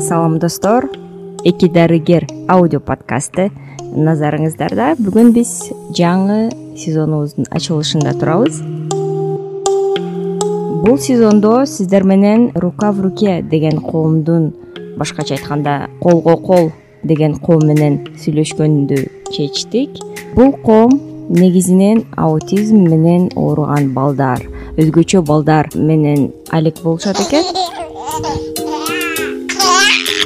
салам достор. Эки дарыгер аудио подкасты. Назарыңыздарда бүгүн биз жаңы сезонубуздун ачылышында турабыз бул сезондо сиздер менен рука в руке деген коомдун башкача айтканда колго кол деген коом менен сүйлөшкөндү чечтик. Бул коом негизинен аутизм менен ооруган балдар өзгөчө балдар менен алек болушат экен.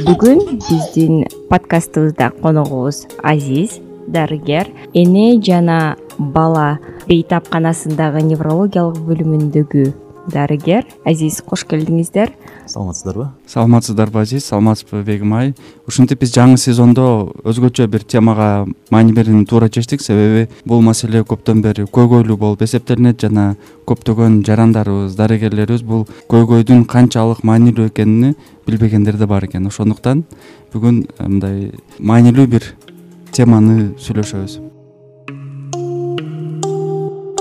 Бүгүн биздин подкастыбызда коногубуз азиз дарыгер эне жана бала бейтапканасындагы неврологиялык бөлүмүндөгү дарыгер. Азиз кош келиңиздер саламатсыздарбы? Саламатсыздарбы азиз. Саламатсызбы бегим айы ушинтип биз жаңы сезондо өзгөчө бир темага маани берүүнү туура чечтик. Себеби бул маселе көптөн бери көйгөйлүү болуп эсептелинет жана көптөгөн жарандарыбыз дарыгерлерибиз бул көйгөйдүн канчалык маанилүү экенин билбегендер да бар экен. Ошондуктан бүгүн э, мындай маанилүү бир теманы сүйлөшөбүз.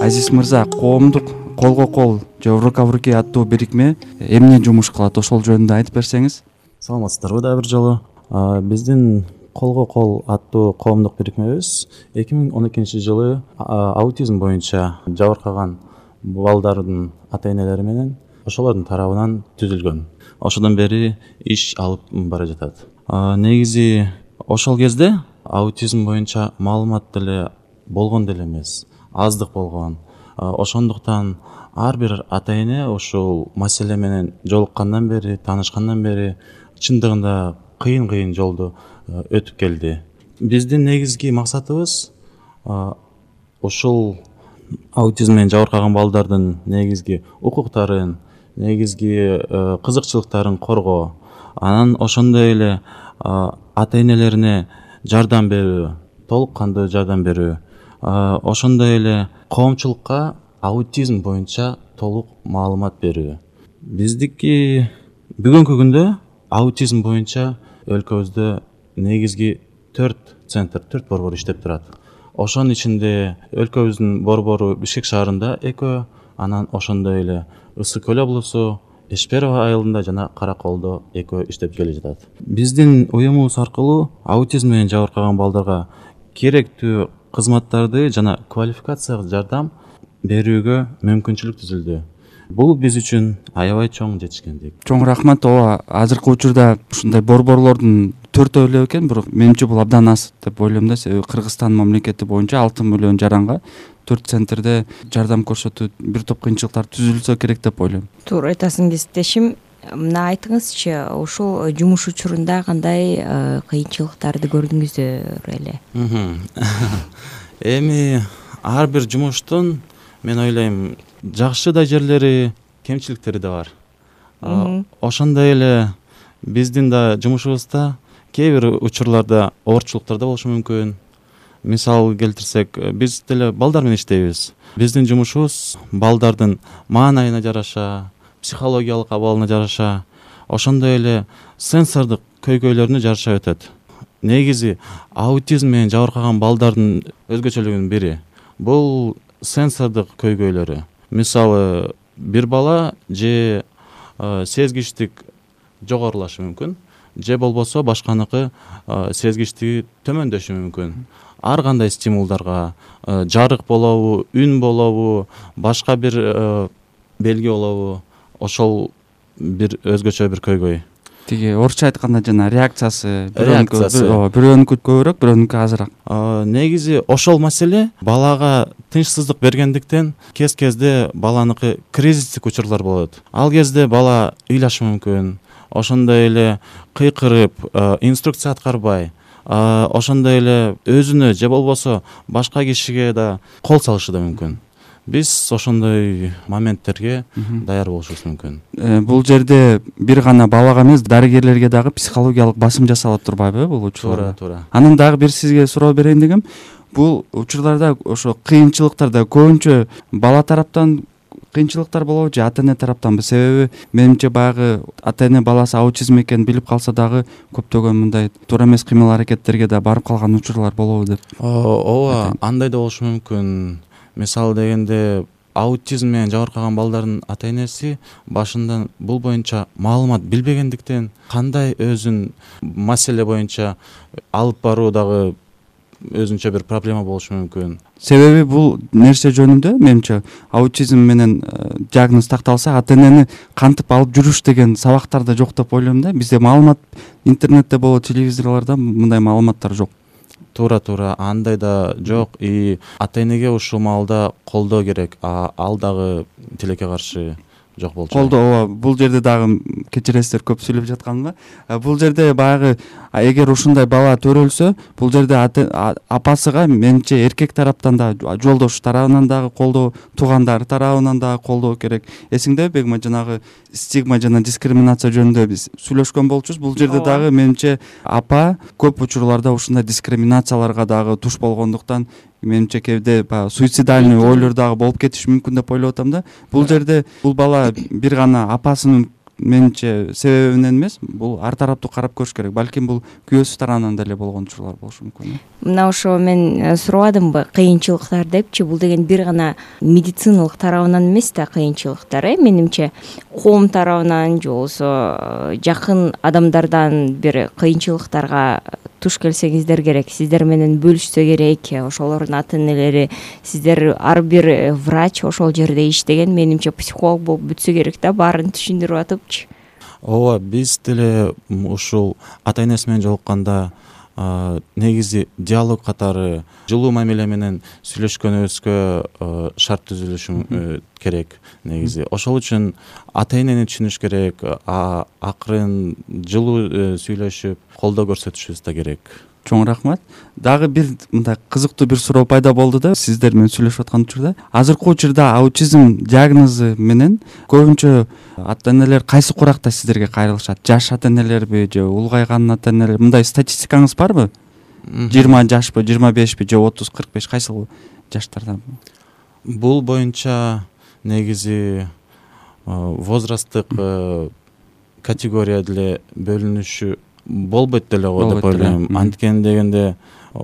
Азиз мырза коомдук колго кол же рука в руке аттуу бирикме эмне жумуш кылат? Ошол жөнүндө айтып берсеңиз. Саламатсыздарбы дагы бир жолу. Биздин колго кол аттуу коомдук бирикмебиз эки миң он экинчи жылы аутизм боюнча жабыркаган балдардын ата энелери менен ошолордун тарабынан түзүлгөн. Ошодон бери иш алып бара жатат. Негизи ошол кезде аутизм боюнча маалымат деле болгон деле эмес аздык болгон ошондуктан ар бир ата эне ушул маселе менен жолуккандан бери таанышкандан бери чындыгында кыйын кыйын жолду өтүп келди. Биздин негизги максатыбыз ушул аутизм менен жабыркаган балдардын негизги укуктарын негизги кызыкчылыктарын коргоо анан ошондой эле ата энелерине жардам берүү толук кандуу жардам берүү ошондой эле коомчулукка аутизм боюнча толук маалымат берүү. Биздики бүгүнкү күндө аутизм боюнча өлкөбүздө негизги төрт центр төрт борбор иштеп турат. Ошонун ичинде өлкөбүздүн борбору бишкек шаарында экөө анан ошондой эле ысык көл облусу эч перова айылында жана кара колдо экөө иштеп келе жатат. Биздин уюмубуз аркылуу аутизм менен жабыркаган балдарга керектүү кызматтарды жана квалификациялык жардам берүүгө мүмкүнчүлүк түзүлдү. Бул биз үчүн аябай чоң жетишкендик. Чоң рахмат. Ооба азыркы учурда ушундай борборлордун төртөө эле экен бирок менимче бул абдан аз деп ойлойм да. Себеби кыргызстан мамлекети боюнча алты миллион жаранга төрт центрде жардам көрсөтүү бир топ кыйынчылыктар түзүлсө керек деп ойлойм. Туура айтасың кесиптешим мына айтыңызчы ушул жумуш учурунда кандай э, кыйынчылыктарды көрдүңүздөр эле? Эми ар бир жумуштун мен ойлойм жакшы да жерлери кемчиликтери да бар. Ошондой эле биздин да жумушубузда кээ бир учурларда оорчулуктар да болушу мүмкүн. Мисал келтирсек биз деле балдар менен иштейбиз. Биздин жумушубуз балдардын маанайына жараша психологиялык абалына жараша. Ошондой эле сенсордук көйгөйлөрүнө жараша өтөт. Негизи аутизм менен жабыркаган балдардын өзгөчөлүгүнүн бири бул сенсордук көйгөйлөрү. Мисалы бир бала же сезгичтик жогорулашы мүмкүн же болбосо башканыкы сезгичтиги төмөндөшү мүмкүн. Ар кандай стимулдарга жарык болобу үн болобу башка бир белги болобу ошол бир өзгөчө бир көйгөй. Тиги орусча айтканда жана реакциясы реакциясы. ооба бирөөнүкү көбүрөөк бирөөнүкү азыраак. Негизи ошол маселе балага тынчсыздык бергендиктен кез кезде баланыкы кризистик учурлар болот. Ал кезде бала ыйлашы мүмкүн ошондой эле кыйкырып инструкция аткарбай ошондой эле өзүнө же болбосо башка кишиге да кол салышы да мүмкүн биз ошондой моменттерге даяр болушубуз мүмкүн. Э, бул жерде бир гана балага эмес дарыгерлерге дагы психологиялык басым жасалып турбайбы э бул учурларда туура туура. Анан дагы бир сизге суроо берейин дегем бул учурларда ошо кыйынчылыктарда көбүнчө бала тараптан кыйынчылыктар болобу же ата эне тараптанбы? Себеби менимче баягы ата эне баласы аутизм экенин билип калса дагы көптөгөн мындай туура эмес кыймыл аракеттерге да барып калган учурлар болобу деп ооба андай да болушу мүмкүн мисалы дегенде аутизм менен жабыркаган балдардын ата энеси башында бул боюнча маалымат билбегендиктен кандай өзүн маселе боюнча алып баруу дагы өзүнчө бир проблема болушу мүмкүн? Себеби бул нерсе жөнүндө менимче аутизм менен э, диагноз такталса ата энени кантип алып жүрүш деген сабактар да жок деп ойлойм да бизде маалымат интернетте болот телевизорлордо мындай маалыматтар жок туура туура андай да жок. И ата энеге ушул маалда колдоо керек. Ал дагы тилекке каршы жок болчу. Колдоо ооба бул жерде дагы кечиресиздер көп сүйлөп жатканымда бул жерде баягы эгер ушундай бала төрөлсө бул жерде апасыга менимче эркек тараптан дагы жолдошу тарабынан дагы колдоо туугандары тарабынан дагы колдоо керек. Эсиңдеби бегмай жанагы стигма жана дискриминация жөнүндө биз сүйлөшкөн болчубуз. Бул жерде дагы менимче апа көп учурларда ушундай дискриминацияларга дагы туш болгондуктан менимче кээде баягы суицидальный ойлор дагы болуп кетиши мүмкүн деп ойлоп атам да. Бул жерде бул бала бир гана апасынын менимче себебинен эмес бул ар тараптуу карап көрүш керек. Балким бул күйөөсү тарабынан деле болгон учурлар болушу мүмкүн э. Мына ошо мен э, сурабадымбы кыйынчылыктар депчи? Бул деген бир гана медициналык тарабынан эмес да кыйынчылыктар э? Менимче коом тарабынан же болбосо э, жакын адамдардан бир кыйынчылыктарга туш келсеңиздер керек. Сиздер менен бөлүшсө керек ошолордун ата энелери сиздер ар бир врач ошол жерде иштеген менимче психолог болуп бүтсө керек да баарын түшүндүрүп атыпчы. Ооба биз деле ушул ата энеси менен жолукканда негизи диалог катары жылуу мамиле менен сүйлөшкөнүбүзгө шарт түзүлүшү э, керек негизи. Ошол үчүн ата энени түшүнүш керек акырын жылуу э, сүйлөшүп колдоо көрсөтүшүбүз да керек чоң рахмат. Дагы бир мындай кызыктуу бир суроо пайда болду да сиздер менен сүйлөшүп аткан учурда. Азыркы учурда аутизм диагнозу менен көбүнчө ата энелер кайсы куракта сиздерге кайрылышат? Жаш ата энелерби же улгайган ата энелер мындай статистикаңыз барбы? Жыйырма жашпы жыйырма бешпи же отуз кырк беш кайсыл жаштарда бул боюнча негизи возрасттык э, категория деле бөлүнүшү болбойт деле го деп ойлойм. Анткени дегенде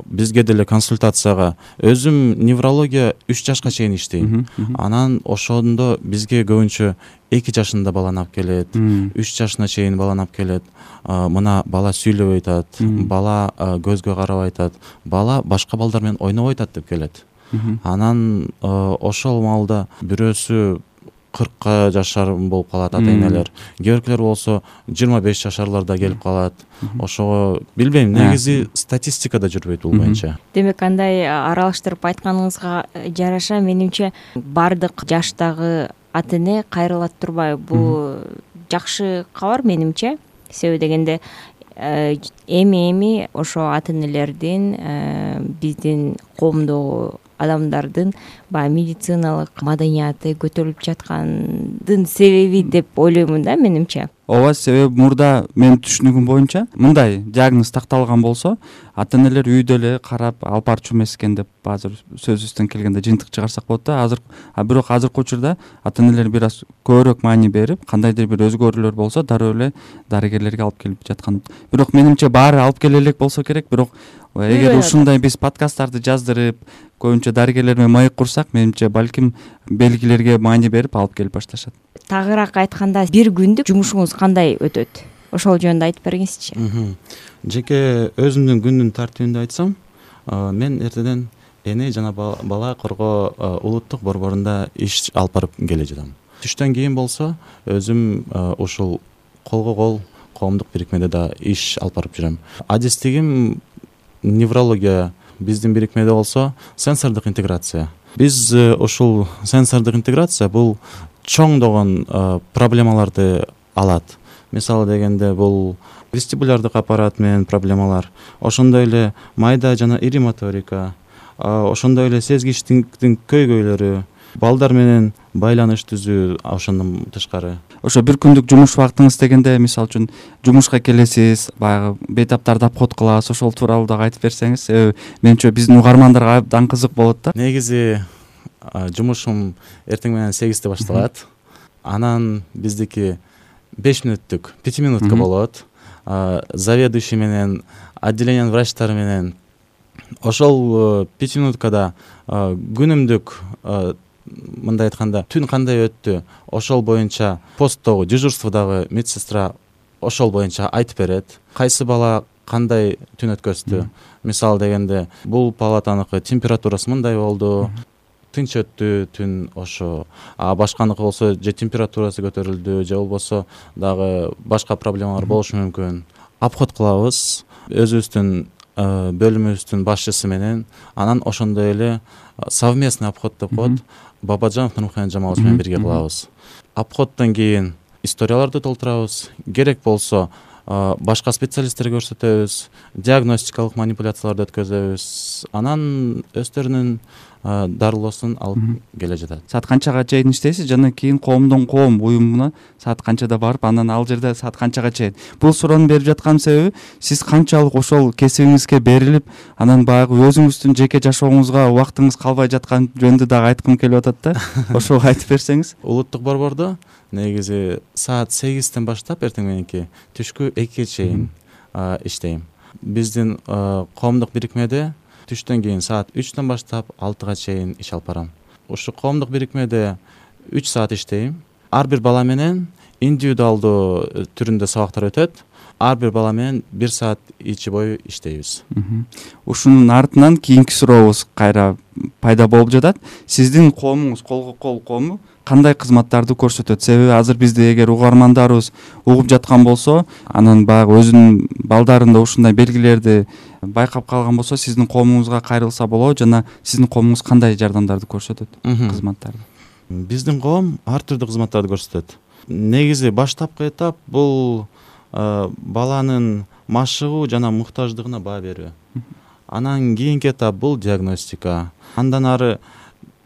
бизге деле консультацияга өзүм неврология үч жашка чейин иштейм. Анан ошондо бизге көбүнчө эки жашында баланы алып келет үч жашына чейин баланы алып келет. Мына бала сүйлөбөй атат бала көзгө карабай атат бала башка балдар менен ойнобой атат деп келет. Анан ошол маалда бирөөсү кыркка жашар болуп калат ата энелер кээ биркилер болсо жыйырма беш жашарларда келип калат. Ошого билбейм негизи статистика да жүрбөйт бул боюнча. Демек андай аралаштырып айтканыңызга жараша. Менимче баардык жаштагы ата эне кайрылат турбайбы. Бул жакшы кабар менимче. Себеби дегенде э, эми эми ошо ата энелердин э, биздин коомдогу адамдардын баягы медициналык маданияты көтөрүлүп жаткандын себеби деп ойлоймун да менимче. Ооба себеби мурда менин түшүнүгүм боюнча мындай диагноз такталган болсо ата энелер үйдө эле карап алып барчу эмес экен деп азыр сөзүбүздөн келгенде жыйынтык чыгарсак болот да. Азыр бирок азыркы учурда ата энелер бир аз көбүрөөк маани берип кандайдыр бир өзгөрүүлөр болсо дароо эле дарыгерлерге алып келип жаткан. Бирок менимче баары алып келе элек болсо керек бирок эгер ушундай биз подкасттарды жаздырып көбүнчө дарыгерлер менен маек курсак менимче балким белгилерге маани берип алып келип башташат. Тагыраак айтканда бир күндүк жумушуңуз кандай өтөт? Ошол жөнүндө айтып бергиңизчи жеке өзүмдүн күндүн тартибинде айтсам мен эртеден эне жана бала коргоо улуттук борборунда иш алып барып келе жатам. Түштөн кийин болсо өзүм ушул колго кол коомдук бирикмеде да иш алып барып жүрөм. Адистигим неврология биздин бирикмеде болсо сенсордук интеграция биз э, ушул сенсордук интеграция бул чоңдогон э, проблемаларды алат. Мисалы дегенде бул вестибулярдык аппарат менен проблемалар ошондой эле майда жана ири моторика ошондой эле сезгичтиктин көйгөйлөрү балдар менен байланыш түзүү ошондон тышкары. Ошо бир күндүк жумуш убактыңыз дегенде мисалы үчүн жумушка келесиз баягы бейтаптарды обход кылабыз ошол тууралуу дагы айтып берсеңиз себеби менимче биздин угармандарга абдан кызык болот да? Негизи жумушум эртең менен сегизде башталат. Анан биздики беш мүнөттүк пятиминутка болот. Заведующий менен отделениянын врачтары менен. Ошол э, пятиминуткада күнүмдүк мындай айтканда түн кандай өттү? Ошол боюнча посттогу дежурстводогу медсестра ошол боюнча айтып берет. Кайсы бала кандай түн өткөздү мисалы дегенде бул палатаныкы температурасы мындай болду. Тынч өттү түн ошо. А башканыкы болсо же температурасы көтөрүлдү же болбосо дагы башка проблемалар болушу мүмкүн. Обход кылабыз. Өзүбүздүн э, бөлүмүбүздүн башчысы менен анан ошондой эле э, совместный обход деп коет бабажанов нурмухамед жамалович менен бирге кылабыз. Обходдон кийин историяларды толтурабыз. Керек болсо башка специалисттерге көрсөтөбүз диагностикалык манипуляцияларды өткөзөбүз. Анан өздөрүнүн дарылоосун алып келе жатат. Саат канчага чейин иштейсиз? Жана кийин коомдон коом уюмуна саат канчада барып анан ал жерде саат канчага чейин? Бул суроону берип жатканымдын себеби сиз канчалык ошол кесибиңизге берилип анан баягы өзүңүздүн жеке жашооңузга убактыңыз калбай жатканы жөнүндө дагы айткым келип атат да. Ошого айтып берсеңиз. Улуттук борбордо негизи саат сегизден баштап эртең мененки түшкү экиге чейин иштейм. Биздин коомдук бирикмеде түштөн кийин саат үчтөн баштап алтыга чейин иш алып барам. Ушу коомдук бирикмеде үч саат иштейм. Ар бир бала менен индивидуалдуу э, түрүндө сабактар өтөт. Ар бир бала менен бир саат ичи бою иштейбиз. Ушунун артынан кийинки сурообуз кайра пайда болуп жатат. Сиздин коомуңуз колго кол коому кандай кызматтарды көрсөтөт? Себеби азыр бизди эгер угармандарыбыз угуп жаткан болсо анан баягы өзүнүн балдарында ушундай белгилерди байкап калган болсо сиздин коомуңузга кайрылса болобу жана сиздин коомуңуз кандай жардамдарды көрсөтөт кызматтарды биздин коом ар түрдүү кызматтарды көрсөтөт. Негизи баштапкы этап бул э, баланын машыгуу жана муктаждыгына баа берүү. Анан кийинки этап бул диагностика. Андан ары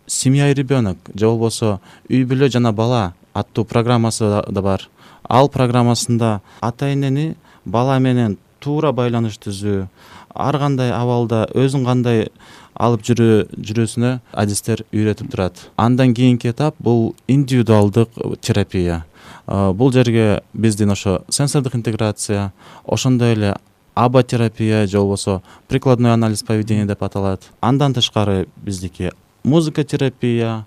семья и ребенок же болбосо үй бүлө жана бала аттуу программасы да бар. Ал программасында ата энени бала менен туура байланыш түзүү ар кандай абалда өзүн кандай алып жүрүү жүрүүсүнө адистер үйрөтүп турат. Андан кийинки этап бул индивидуалдык терапия. Бул жерге биздин ошо сенсордук интеграция ошондой эле аботерапия же болбосо прикладной анализ поведения деп аталат. Андан тышкары биздики музыка терапия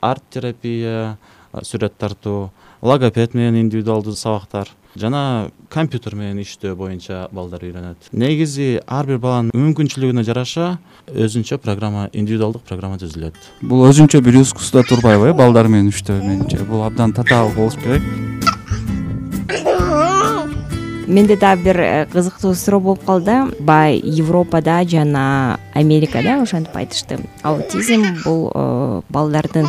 арт терапия сүрөт тартуу логопед менен индивидуалдуу сабактар жана компьютер менен иштөө боюнча балдар үйрөнөт. Негизи ар бир баланын мүмкүнчүлүгүнө жараша өзүнчө программа индивидуалдык программа түзүлөт. Бул өзүнчө бир искусство турбайбы э балдар менен иштөө менимче? Бул абдан татаал болуш керек. Менде дагы бир э, кызыктуу суроо болуп калды баягы европада жана америкада ошентип айтышты. Аутизм бул э, балдардын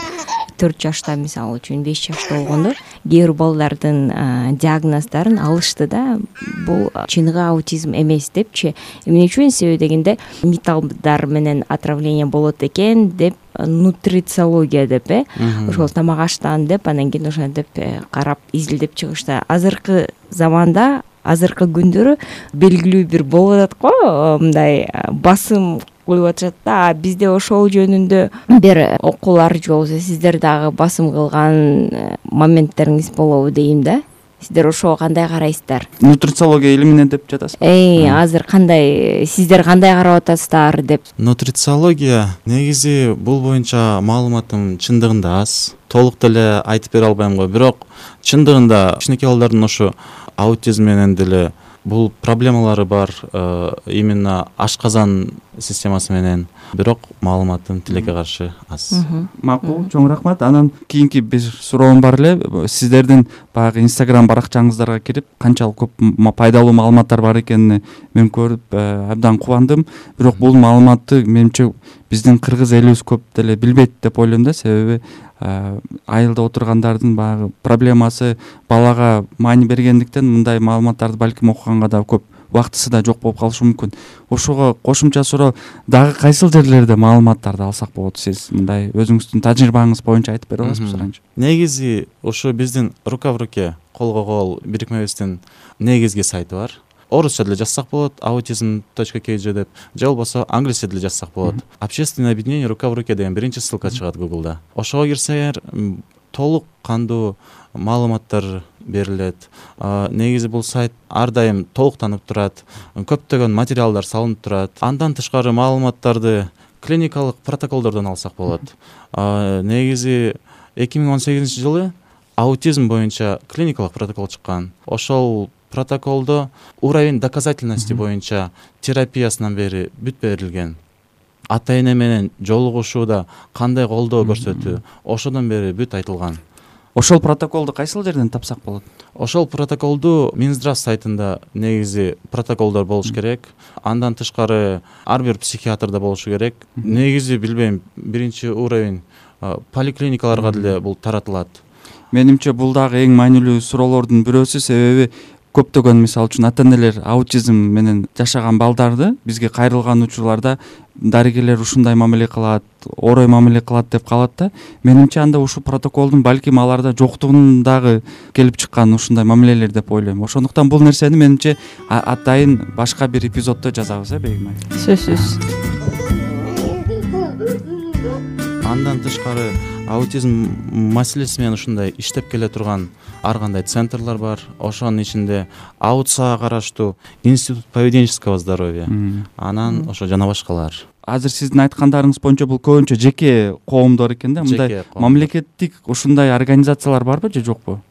төрт жашта мисалы үчүн беш жашта болгондо кээ бир балдардын э, диагноздорун алышты да. Бул чыныгы аутизм эмес депчи. Эмне үчүн себеби дегенде металлдар менен отравление болот экен деп нутрициология деп э. Ошол тамак аштан деп анан кийин ошентип карап изилдеп чыгышты. Азыркы заманда азыркы күндөрү белгилүү бир болуп атат го мындай басым коюп атышат да. А бизде ошол жөнүндө бир окуулар же болбосо сиздер дагы басым кылган э, моменттериңиз болобу дейм да? Сиздер ошого кандай карайсыздар? Нутрициология илимине деп жатасызбы? Азыр кандай сиздер кандай карап атасыздар деп? Нутрициология негизи бул боюнча маалыматым чындыгында аз. Толук деле айтып бере албайм го. Бирок чындыгында кичинекей балдардын ушу аутизм менен деле бул проблемалары бар э, именно ашказан системасы менен бирок маалыматым тилекке каршы аз. Макул чоң рахмат. Анан кийинки бир суроом бар эле. Сиздердин баягы инстаграм баракчаңыздарга кирип канчалык көп пайдалуу маалыматтар бар экенине мен көрүп э, абдан кубандым. Бирок бул маалыматты менимче биздин кыргыз элибиз көп деле билбейт деп ойлойм да. Себеби Э, айылда отургандардын баягы проблемасы балага маани бергендиктен мындай маалыматтарды балким окуганга да көп убактысы да жок болуп калышы мүмкүн. Ошого кошумча суроо дагы кайсыл жерлерде маалыматтарды алсак болот сиз? Мындай өзүңүздүн тажрыйбаңыз боюнча айтып бере аласызбы сурайынчы негизи ушу биздин рука в руке колго кол бирикмебиздин негизги сайты бар. Орусча деле жазсак болот аутизм точка kg деп. Же болбосо англисче деле жазсак болот. Общественное объединение рука в руке деген биринчи ссылка чыгат гуглда. Ошого кирсеңер толук кандуу маалыматтар берилет. Негизи бул сайт ар дайым толуктанып турат көптөгөн материалдар салынып турат. Андан тышкары маалыматтарды клиникалык протоколдордон алсак болот. Негизи эки миң он сегизинчи жылы аутизм боюнча клиникалык протокол чыккан. Ошол протоколдо уровень доказательности боюнча терапиясынан бери бүт берилген ата эне менен жолугушууда кандай колдоо көрсөтүү ошодон бери бүт айтылган. Ошол протоколду кайсыл жерден тапсак болот? Ошол протоколду минздрав сайтында негизи протоколдор болуш керек. Андан тышкары ар бир психиатрда болушу керек. Негизи билбейм биринчи уровень поликлиникаларга деле бул таратылат. Менимче бул дагы эң маанилүү суроолордун бирөөсү себеби көптөгөн мисалы үчүн ата энелер аутизм менен жашаган балдарды бизге кайрылган учурларда дарыгерлер ушундай мамиле кылат орой мамиле кылат деп калат да менимче анда ушул протоколдун балким аларда жоктугунан дагы келип чыккан ушундай мамилелер деп ойлойм. Ошондуктан бул нерсени менимче атайын башка бир эпизоддо жазабыз э бегим айым сөзсүз андан тышкары аутизм маселеси менен ушундай иштеп келе турган ар кандай центрлар бар ошонун ичинде аутсага караштуу институт поведенческого здоровья. Анан ошо жана башкалар. Азыр сиздин айткандарыңыз боюнча бул көбүнчө жеке коомдор экен да мындай мамлекеттик ушундай организациялар барбы же жокпу?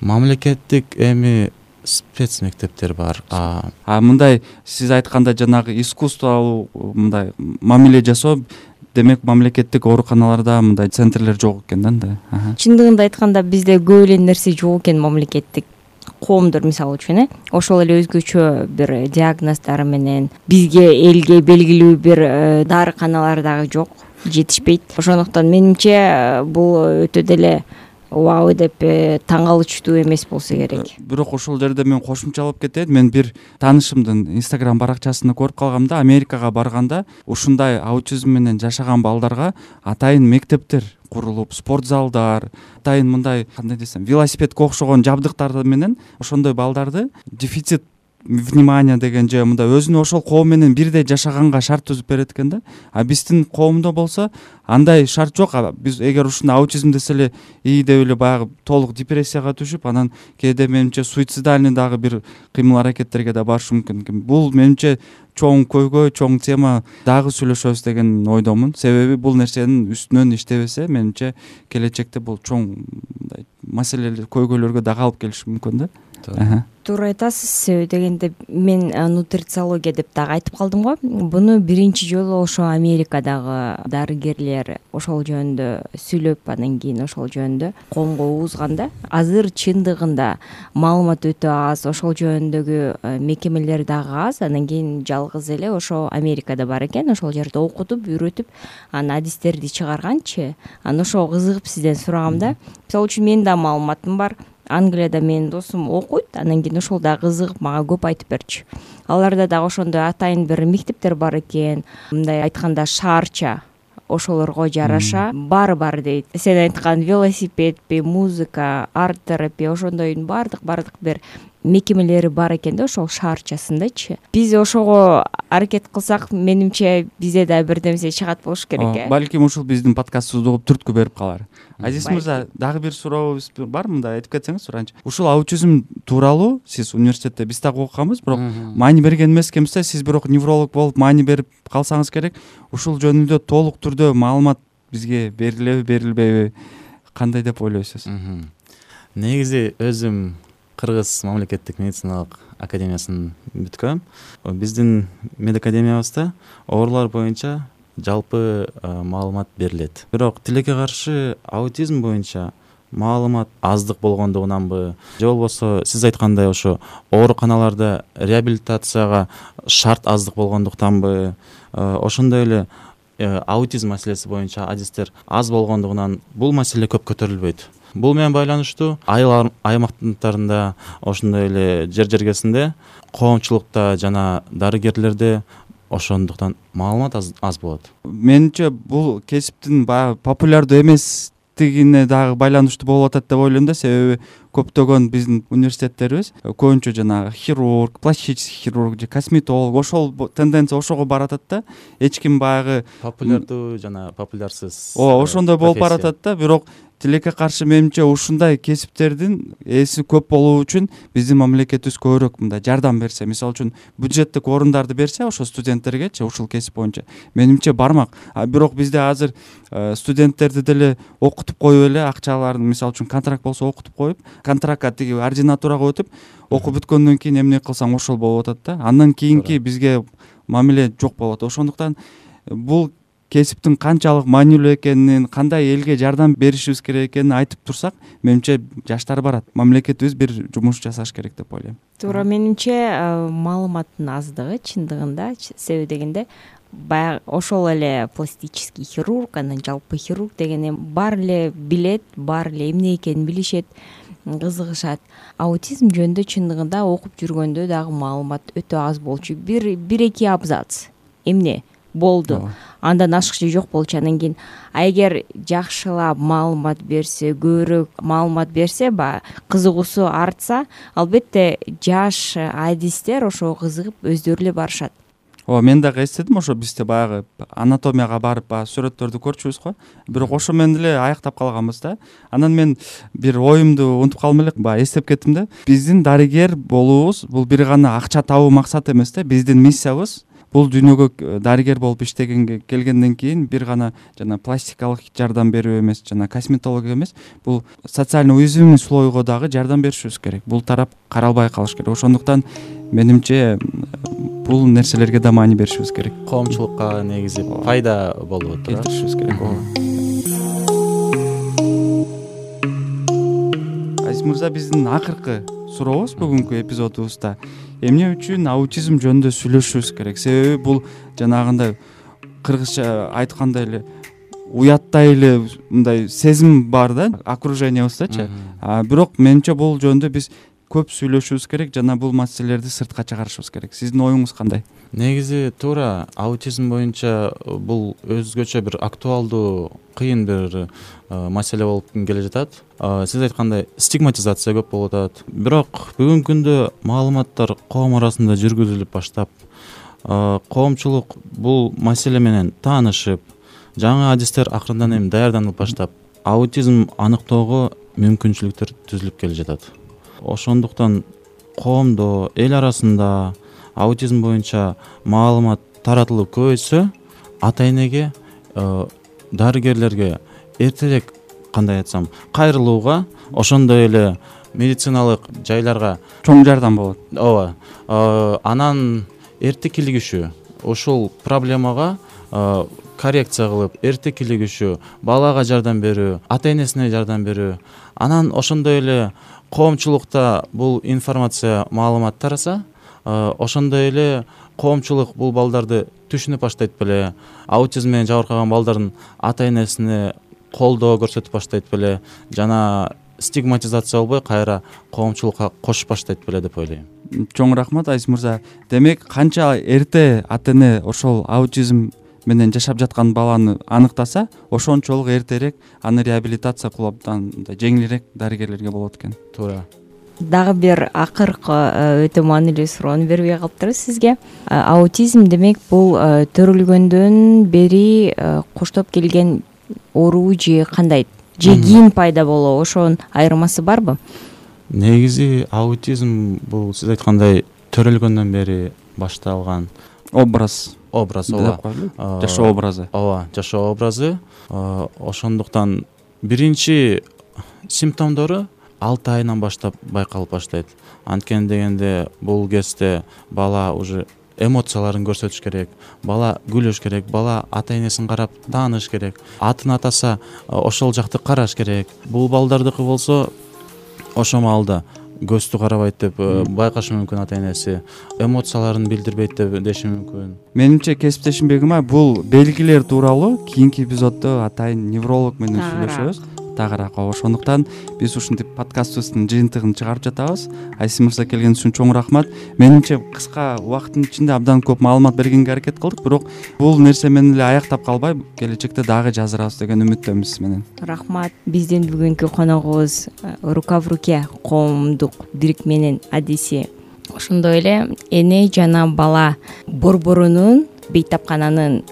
Мамлекеттик эми спец мектептер бар. А мындай сиз айткандай жанагы искусстволуу мындай мамиле жасоо демек мамлекеттик ооруканаларда мындай центрлер жок экен да анда чындыгында айтканда бизде көп эле нерсе жок экен мамлекеттик коомдор мисалы үчүн э. Ошол эле өзгөчө бир диагноздор менен бизге элге белгилүү бир э, дарыканалар дагы жок жетишпейт. Ошондуктан менимче э, бул өтө деле вау деп э, таң калычтуу эмес болсо керек. Бирок ошол жерде мен кошумчалап кетейин. Мен бир таанышымдын инстаграм баракчасында көрүп калгам да америкага барганда ушундай аутизм менен жашаган балдарга атайын мектептер курулуп спорт залдар атайын мындай кандай десем велосипедке окшогон жабдыктар менен ошондой балдарды дефицит внимание деген же мындай өзүнүн ошол коом менен бирдей жашаганга шарт түзүп берет экен да. А биздин коомдо болсо андай шарт жок. Биз эгер ушундай аутизм десе эле ии деп эле баягы толук депрессияга түшүп анан кээде менимче суицидальный дагы бир кыймыл аракеттерге да барышы мүмкүн экен. Бул менимче чоң көйгөй чоң тема дагы сүйлөшөбүз деген ойдомун. Себеби бул нерсенин үстүнөн иштебесе менимче келечекте бул чоң мындай маселелер көйгөйлөргө дагы алып келиши мүмкүн да туура айтасыз себеби дегенде мен нутрициология деп дагы айтып калдым го. Буну биринчи жолу ошо америкадагы дарыгерлер ошол жөнүндө сүйлөп анан кийин ошол жөнүндө коомго угузган да азыр чындыгында маалымат өтө аз ошол жөнүндөгү мекемелер дагы аз анан кийин жалгыз эле ошо америкада бар экен ошол жерде окутуп үйрөтүп анан адистерди чыгарганчы анан ошого кызыгып сизден сурагам да. Мисалы үчүн менин дагы маалыматым бар англияда менин досум окуйт анан кийин ошол дагы кызыгып мага көп айтып берчү. Аларда дагы ошондой атайын бир мектептер бар экен мындай айтканда шаарча ошолорго жараша баары бар дейт. Сен айткан велосипедпи музыка арт терапия ошондойдун баардык баардык бир мекемелери бар экен да ошол шаарчасындачы. Биз ошого аракет кылсак менимче бизде дагы бирдемсе чыгат болуш керек э. балким ушул биздин подкастыбызды угуп түрткү берип калар. Азиз мырза дагы бир сурообуз бар мындай айтып кетсеңиз суранчы ушул аутизм тууралуу сиз университетте биз дагы окуганбыз бирок маани берген эмес экенбиз да сиз бирок невролог болуп маани берип калсаңыз керек. Ушул жөнүндө толук түрдө маалымат бизге берилеби берилбейби кандай деп ойлойсуз? Негизи өзүм кыргыз мамлекеттик медициналык академиясын бүткөм. Биздин мед академиябызда оорулар боюнча жалпы маалымат берилет. Бирок тилекке каршы аутизм боюнча маалымат аздык болгондугунанбы? Же болбосо сиз айткандай ошо ооруканаларда реабилитацияга шарт аздык болгондуктанбы? Ошондой эле э, аутизм маселеси боюнча адистер аз болгондугунан бул маселе көп көтөрүлбөйт бул менен байланыштуу айыл аймактарында ошондой эле жер жергесинде коомчулукта жана дарыгерлерде ошондуктан маалымат аз болот. Менимче бул кесиптин баягы популярдуу эместигине дагы байланыштуу болуп атат деп ойлойм да. Себеби көптөгөн биздин университеттерибиз көбүнчө жанагы хирург пластический хирург же косметолог ошол тенденция ошого баратат да. Эч ким баягы популярдуу жана популярсыз ооба ошондой болуп баратат да. Бирок тилекке каршы менимче ушундай кесиптердин ээси көп болуу үчүн биздин мамлекетибиз көбүрөөк мындай жардам берсе мисалы үчүн бюджеттик орундарды берсе ошо студенттергечи ушул кесип боюнча. Менимче бармак. Бирок бизде азыр э, студенттерди деле окутуп коюп эле акчаларын мисалы үчүн контракт болсо окутуп коюп контрактка тиги ординатурага өтүп окуп бүткөндөн кийин эмне кылсаң ошол болуп атат да. Андан кийинки бизге мамиле жок болуп атат ошондуктан бул кесиптин канчалык маанилүү экенин кандай элге жардам беришибиз керек экенин айтып турсак менимче жаштар барат. Мамлекетибиз бир жумуш жасаш керек деп ойлойм. Туура менимче э, маалыматтын аздыгы чындыгында себеби дегенде баягы ошол эле пластический хирург анан жалпы хирург деген эми баары эле билет баары эле эмне экенин билишет кызыгышат. Аутизм жөнүндө чындыгында окуп жүргөндө дагы маалымат өтө аз болчу. Бир бир эки абзац. Эмне болду. Андан ашыкча жок болчу. Анан кийин а эгер жакшылап маалымат берсе көбүрөөк маалымат берсе баягы кызыгуусу артса албетте жаш адистер ошого кызыгып өздөрү эле барышат. Ооба мен дагы эстедим ошо бизде баягы анатомияга барып баягы сүрөттөрдү көрчүбүз го. Бирок ошо менен эле аяктап калганбыз да. Анан мен бир оюмду унутуп калдым эле баягы эстеп кеттим да. Биздин дарыгер болуубуз бул бир гана акча табуу максат эмес да. Биздин миссиябыз бул дүйнөгө э, дарыгер болуп иштегенге келгенден кийин бир гана жана пластикалык жардам берүү эмес жана косметология эмес бул социально уязвимый слойго дагы жардам беришибиз керек. Бул тарап каралбай калыш керек. Ошондуктан менимче бул нерселерге да маани беришибиз керек. Коомчулукка негизи пайда болуп атат келтиришибиз керек. Ооба. Азиз мырза биздин акыркы сурообуз бүгүнкү эпизодубузда эмне үчүн аутизм жөнүндө сүйлөшүшүбүз керек? Себеби бул жанагындай кыргызча айткандай эле уяттай эле мындай сезим бар да окружениябыздачы бирок менимче бул жөнүндө биз көп сүйлөшүшүбүз керек жана бул маселелерди сыртка чыгарышыбыз керек. Сиздин оюңуз кандай? Негизи туура аутизм боюнча бул өзгөчө бир актуалдуу кыйын бир э, маселе болуп келе жатат. Сиз айткандай стигматизация көп болуп атат. Бирок бүгүнкү күндө маалыматтар коом арасында жүргүзүлүп баштап коомчулук бул маселе менен таанышып жаңы адистер акырындан эми даярданып баштап аутизм аныктоого мүмкүнчүлүктөр түзүлүп келе жатат ошондуктан коомдо эл арасында аутизм боюнча маалымат таратылып көбөйсө ата энеге э, дарыгерлерге эртерээк кандай айтсам кайрылууга ошондой эле медициналык жайларга чоң жардам болот. ооба э, анан эрте килигишүү ушул проблемага э, коррекция кылып эрте килигишүү балага жардам берүү ата энесине жардам берүү анан ошондой эле коомчулукта бул информация маалымат тараса ошондой эле коомчулук бул балдарды түшүнүп баштайт беле аутизм менен жабыркаган балдардын ата энесине колдоо көрсөтүп баштайт беле жана стигматизация болбой кайра коомчулукка кошуп баштайт беле деп ойлойм. Чоң рахмат азиз мырза демек канча эрте ата эне ошол аутизм менен жашап жаткан баланы аныктаса ошончолук эртерээк аны реабилитация абдан мындай жеңилирээк дарыгерлерге болот экен. Туура. Дагы бир акыркы э, өтө маанилүү суроону бербей калыптырбыз сизге. Э, аутизм демек бул э, төрөлгөндөн бери коштоп келген оору же кандай же кийин пайда болобу ошонун айырмасы барбы? Негизи аутизм бул сиз айткандай төрөлгөндөн бери башталган образ образ ооба. Жашоо образы. ооба жашоо образы. Ошондуктан биринчи симптомдору алты айынан баштап байкалып баштайт. Анткени дегенде бул кезде бала уже эмоцияларын көрсөтүш керек бала күлүш керек бала ата энесин карап тааныш керек атын атаса ошол жакты караш керек. Бул балдардыкы болсо ошол маалда көздү карабайт деп э, байкашы мүмкүн ата энеси. Эмоцияларын билдирбейт деп деши мүмкүн. Менимче кесиптешим бегимай бул белгилер тууралуу кийинки эпизоддо атайын невролог менен сүйлөшөбүз тагыраак ошондуктан биз ушинтип подкастыбыздын жыйынтыгын чыгарып жатабыз. Азиз мырза келгениңиз үчүн чоң рахмат. Менимче кыска убакыттын ичинде абдан көп маалымат бергенге аракет кылдык бирок бул нерсе менен эле аяктап калбай келечекте дагы жаздырабыз деген үмүттөмүз сиз менен. Рахмат. Биздин бүгүнкү коногубуз э, рука в руке коомдук бирикменин адиси ошондой эле эне жана бала борборунун бейтапкананын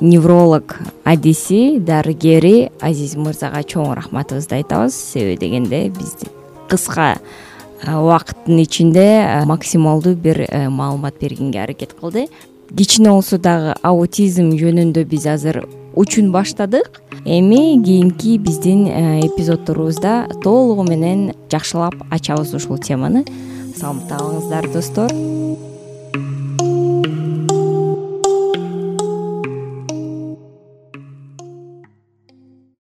невролог адиси дарыгери азиз мырзага чоң рахматыбызды айтабыз. Себеби дегенде бизди кыска убакыттын ичинде максималдуу бир маалымат бергенге аракет кылды. Кичине болсо дагы аутизм жөнүндө биз азыр учун баштадык. Эми кийинки биздин эпизоддорубузда толугу менен жакшылап ачабыз ушул теманы. Саламатта калыңыздар достор